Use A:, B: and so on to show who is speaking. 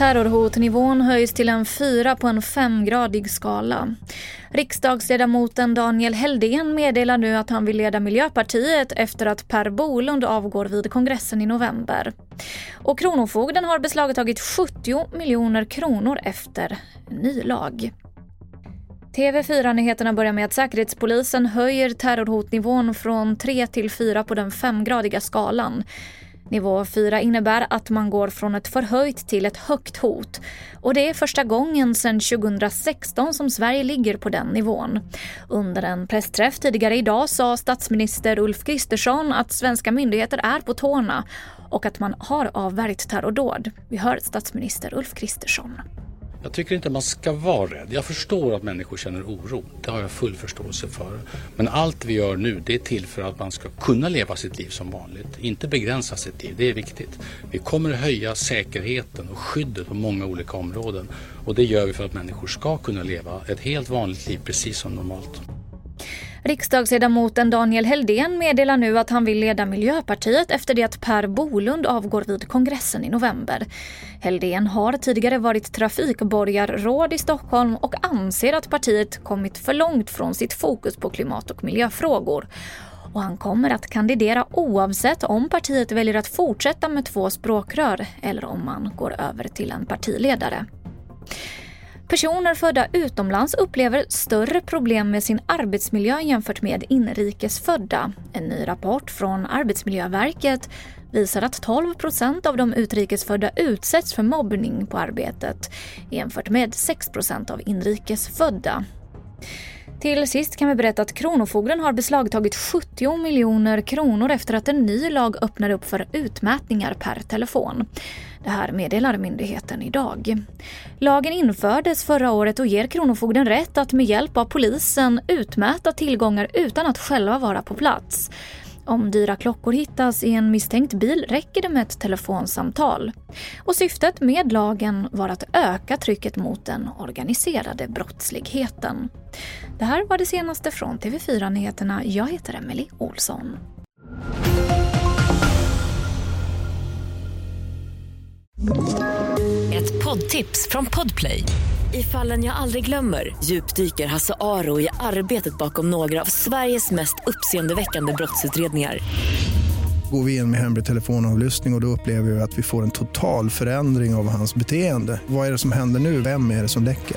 A: Terrorhotnivån höjs till en fyra på en femgradig skala. Riksdagsledamoten Daniel Heldén meddelar nu att han vill leda Miljöpartiet efter att Per Bolund avgår vid kongressen i november. Och Kronofogden har beslagtagit 70 miljoner kronor efter ny lag. TV4-nyheterna börjar med att Säkerhetspolisen höjer terrorhotnivån från 3 till 4 på den femgradiga skalan. Nivå 4 innebär att man går från ett förhöjt till ett högt hot. Och det är första gången sedan 2016 som Sverige ligger på den nivån. Under en pressträff tidigare idag sa statsminister Ulf Kristersson att svenska myndigheter är på tårna och att man har avvärjt terrordåd. Vi hör statsminister Ulf Kristersson.
B: Jag tycker inte man ska vara rädd. Jag förstår att människor känner oro. Det har jag full förståelse för. Men allt vi gör nu det är till för att man ska kunna leva sitt liv som vanligt. Inte begränsa sitt liv. Det är viktigt. Vi kommer att höja säkerheten och skyddet på många olika områden. Och det gör vi för att människor ska kunna leva ett helt vanligt liv precis som normalt.
A: Riksdagsledamoten Daniel Heldén meddelar nu att han vill leda Miljöpartiet efter det att Per Bolund avgår vid kongressen i november. Heldén har tidigare varit trafikborgarråd i Stockholm och anser att partiet kommit för långt från sitt fokus på klimat och miljöfrågor. Och han kommer att kandidera oavsett om partiet väljer att fortsätta med två språkrör eller om man går över till en partiledare. Personer födda utomlands upplever större problem med sin arbetsmiljö jämfört med inrikesfödda. En ny rapport från Arbetsmiljöverket visar att 12 procent av de utrikesfödda utsätts för mobbning på arbetet jämfört med 6 procent av inrikesfödda. Till sist kan vi berätta att Kronofogden har beslagtagit 70 miljoner kronor efter att en ny lag öppnar upp för utmätningar per telefon. Det här meddelar myndigheten idag. Lagen infördes förra året och ger Kronofogden rätt att med hjälp av polisen utmäta tillgångar utan att själva vara på plats. Om dyra klockor hittas i en misstänkt bil räcker det med ett telefonsamtal. Och syftet med lagen var att öka trycket mot den organiserade brottsligheten. Det här var det senaste från TV4 Nyheterna. Jag heter Emily Olsson.
C: Ett poddtips från Podplay. I fallen jag aldrig glömmer djupdyker Hasse Aro i arbetet bakom några av Sveriges mest uppseendeväckande brottsutredningar.
D: Går vi in med hemlig telefonavlyssning och, och då upplever vi att vi får en total förändring av hans beteende. Vad är det som händer nu? Vem är det som läcker?